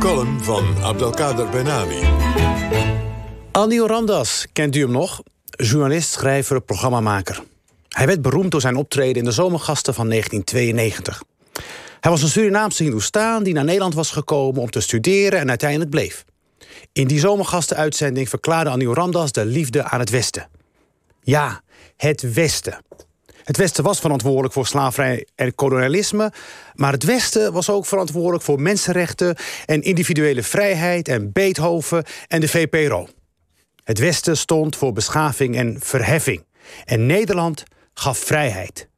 column van Abdelkader Benali. Anil Ramdas, kent u hem nog? Journalist, schrijver, programmamaker. Hij werd beroemd door zijn optreden in de zomergasten van 1992. Hij was een Surinaamse Hindoestaan die naar Nederland was gekomen om te studeren en uiteindelijk bleef. In die zomergastenuitzending verklaarde Anil Ramdas de liefde aan het Westen. Ja, het Westen. Het Westen was verantwoordelijk voor slaverij en kolonialisme, maar het Westen was ook verantwoordelijk voor mensenrechten en individuele vrijheid en Beethoven en de VPRO. Het Westen stond voor beschaving en verheffing en Nederland gaf vrijheid,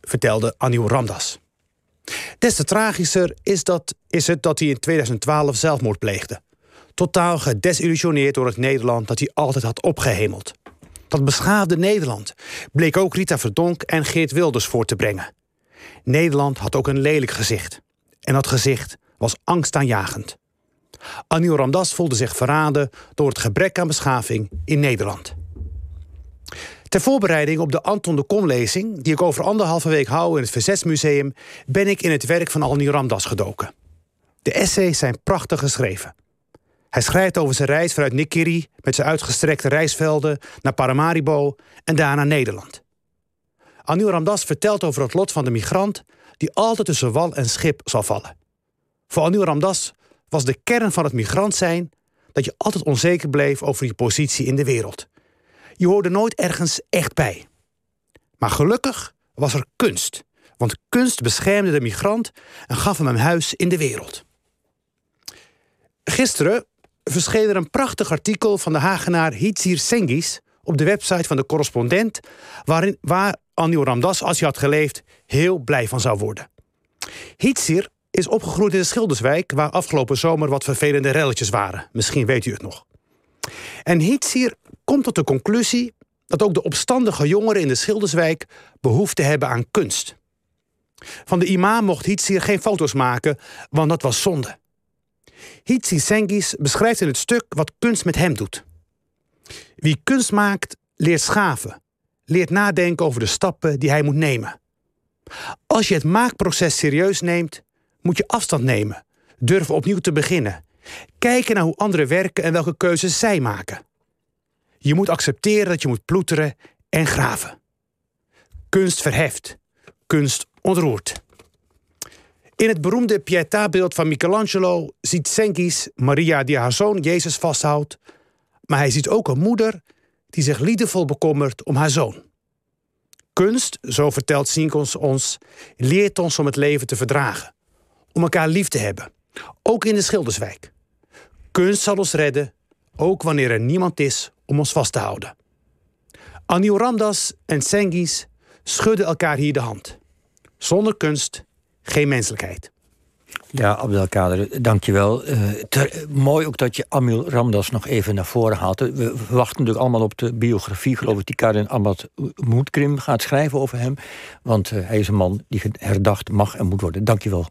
vertelde Anil Ramdas. Des te tragischer is, dat, is het dat hij in 2012 zelfmoord pleegde. Totaal gedesillusioneerd door het Nederland dat hij altijd had opgehemeld. Dat beschaafde Nederland bleek ook Rita Verdonk en Geert Wilders voor te brengen. Nederland had ook een lelijk gezicht. En dat gezicht was angstaanjagend. Anil Ramdas voelde zich verraden door het gebrek aan beschaving in Nederland. Ter voorbereiding op de Anton de Kom-lezing, die ik over anderhalve week hou in het Verzetsmuseum, ben ik in het werk van Anil Ramdas gedoken. De essays zijn prachtig geschreven. Hij schrijft over zijn reis vanuit Nikiri met zijn uitgestrekte reisvelden naar Paramaribo en daarna Nederland. Anil Ramdas vertelt over het lot van de migrant die altijd tussen wal en schip zal vallen. Voor Anil Ramdas was de kern van het migrant zijn dat je altijd onzeker bleef over je positie in de wereld. Je hoorde nooit ergens echt bij. Maar gelukkig was er kunst, want kunst beschermde de migrant en gaf hem een huis in de wereld. Gisteren verscheen er een prachtig artikel van de Hagenaar Hitzir Sengis op de website van de correspondent, waarin, waar Anil Ramdas, als hij had geleefd, heel blij van zou worden. Hitzir is opgegroeid in de Schilderswijk, waar afgelopen zomer wat vervelende relletjes waren. Misschien weet u het nog. En Hitzir komt tot de conclusie dat ook de opstandige jongeren in de Schilderswijk behoefte hebben aan kunst. Van de imam mocht Hitzir geen foto's maken, want dat was zonde. Hitsi Sengis beschrijft in het stuk wat kunst met hem doet. Wie kunst maakt, leert schaven, leert nadenken over de stappen die hij moet nemen. Als je het maakproces serieus neemt, moet je afstand nemen, durven opnieuw te beginnen, kijken naar hoe anderen werken en welke keuzes zij maken. Je moet accepteren dat je moet ploeteren en graven. Kunst verheft, kunst ontroert. In het beroemde Pietà-beeld van Michelangelo ziet Senkis Maria die haar zoon Jezus vasthoudt, maar hij ziet ook een moeder die zich liefdevol bekommert om haar zoon. Kunst, zo vertelt Sinkons ons, leert ons om het leven te verdragen, om elkaar lief te hebben, ook in de Schilderswijk. Kunst zal ons redden, ook wanneer er niemand is om ons vast te houden. Anil Ramdas en Sengis schudden elkaar hier de hand. Zonder kunst geen menselijkheid. Ja, Abdelkader, dankjewel. Uh, mooi ook dat je Amil Ramdas nog even naar voren haalt. We, we wachten natuurlijk allemaal op de biografie, geloof ik, die Karin Ahmad Moedkrim gaat schrijven over hem. Want uh, hij is een man die herdacht mag en moet worden. Dankjewel.